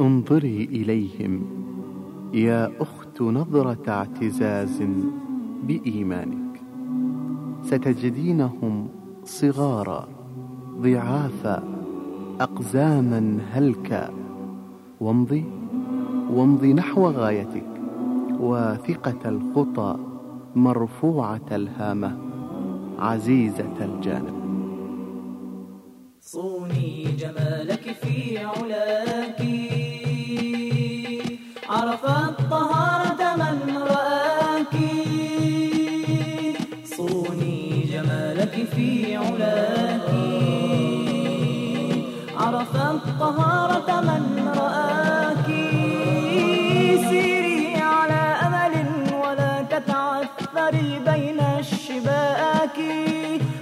انظري إليهم. يا أخت نظرة اعتزاز بإيمانك. ستجدينهم صغارا ضعافا أقزاما هلكا. وامضي وامضي نحو غايتك. واثقة الخطى مرفوعة الهامة عزيزة الجانب. صوني جمالك في علاك عرف الطهارة من رآك صوني جمالك في علاك. عرف الطهارة من رآك سيري على أمل ولا تتعثري بين الشباك.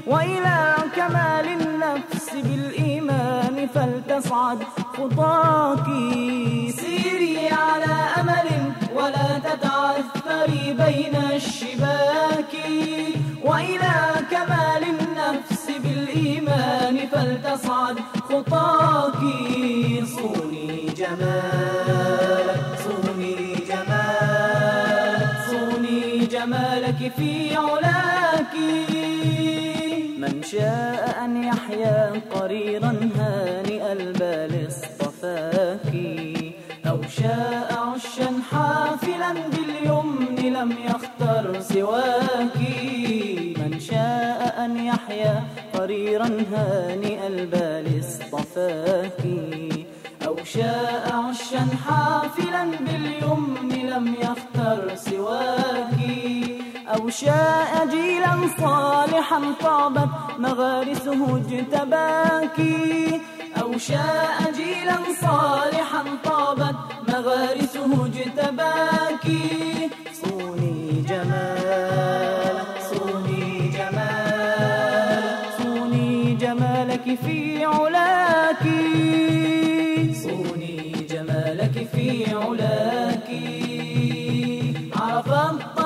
وإلى كمال النفس بالإيمان فلتصعد خطاك. جمالك صوني جمالك صوني جمالك في علاك من شاء أن يحيا قريرا هانئ البال اصطفاك أو شاء عشا حافلا باليمن لم يختر سواك من شاء أن يحيا قريرا هانئ البال اصطفاك شاء عشا حافلا باليمن لم يختر سواك. أو شاء جيلا صالحا طابت مغارسه اجتباك. أو شاء جيلا صالحا طابت مغارسه اجتباك. صوني صوني جمالك صوني جمالك في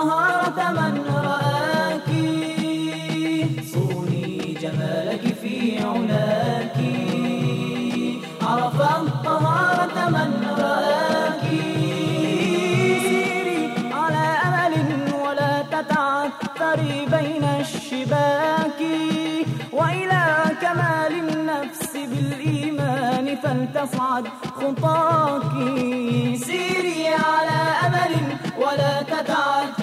الطهارة من رآك؟ صوني جمالك في علاك عرف الطهارة من رآك. سيري على أمل ولا تتعثري بين الشباك. وإلى كمال النفس بالإيمان فلتصعد خطاك. سيري على أمل ولا تتعثري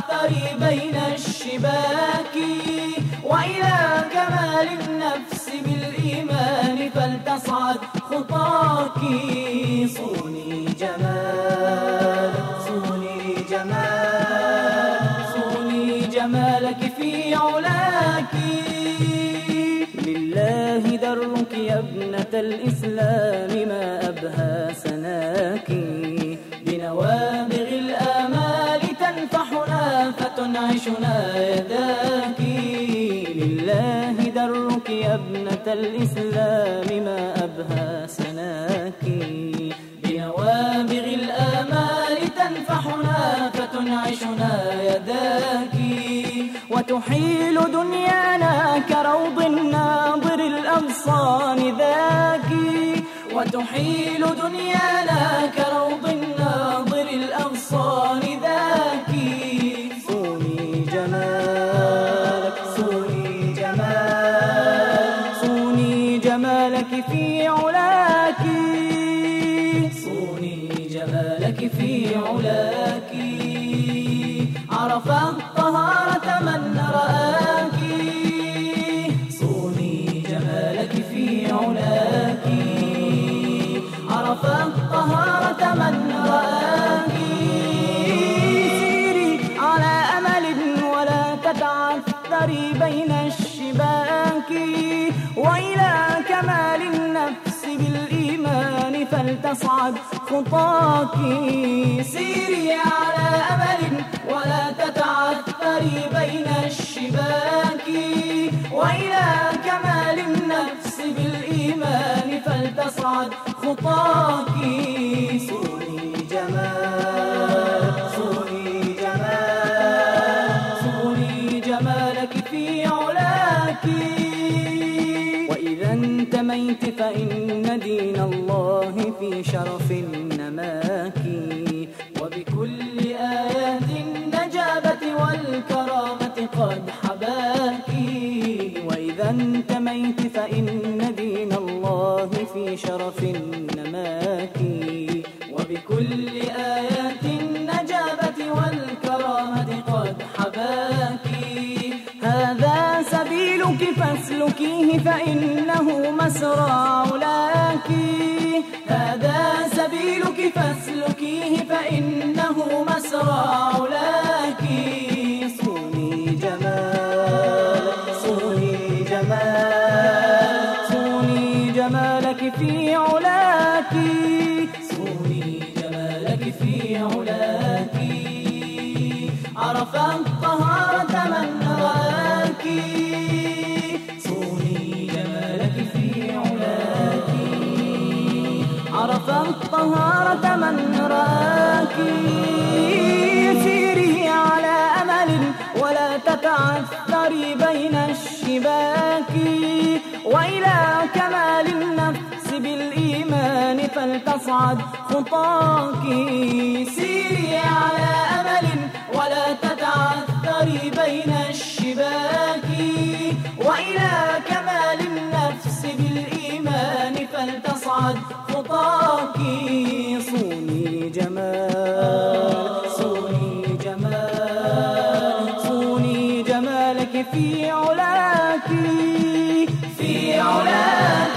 بين الشباك. وإلى كمال النفس بالإيمان فلتصعد خطاك. صوني جمالك صوني جمالك صوني جمالك في علاك. لله درك يا ابنة الإسلام ما أبهى سناك. فتنعشنا يداك لله درك يا ابنة الإسلام ما أبهى سناك بنوابغ الآمال تنفحنا فتنعشنا يداك وتحيل دنيانا كروض الناظر الأغصان ذاك وتحيل دنيانا كروض الناظر الأغصان في فلتصعد خطاك سيري على أمل ولا تتعثري بين الشباك. وإلى كمال النفس بالإيمان فلتصعد خطاك صوني جمال صوني جمال صوني جمالك في علاك وإذا انتميت فإن شرف النماك. وبكل آيات النجابة والكرامة قد حباك. وإذا انتميت فإن دين الله في شرف النماك. وبكل آيات النجابة والكرامة قد حباك. هذا سبيلك فاسلكيه فإنه هذا سبيلك فاسلكيه فإنه مسرى علاك صوني جمال صوني جمال صوني جمالك في علاك صوني جمالك في علاك. عرف عرف الطهارة من رآك سيري على أمل ولا تتعثري بين الشباك. وإلى كمال النفس بالإيمان فلتصعد خطاك. سيري على أمل ولا تتعثري بين الشباك. وإلى كمال النفس بالإيمان فلتصعد في علاك في علاك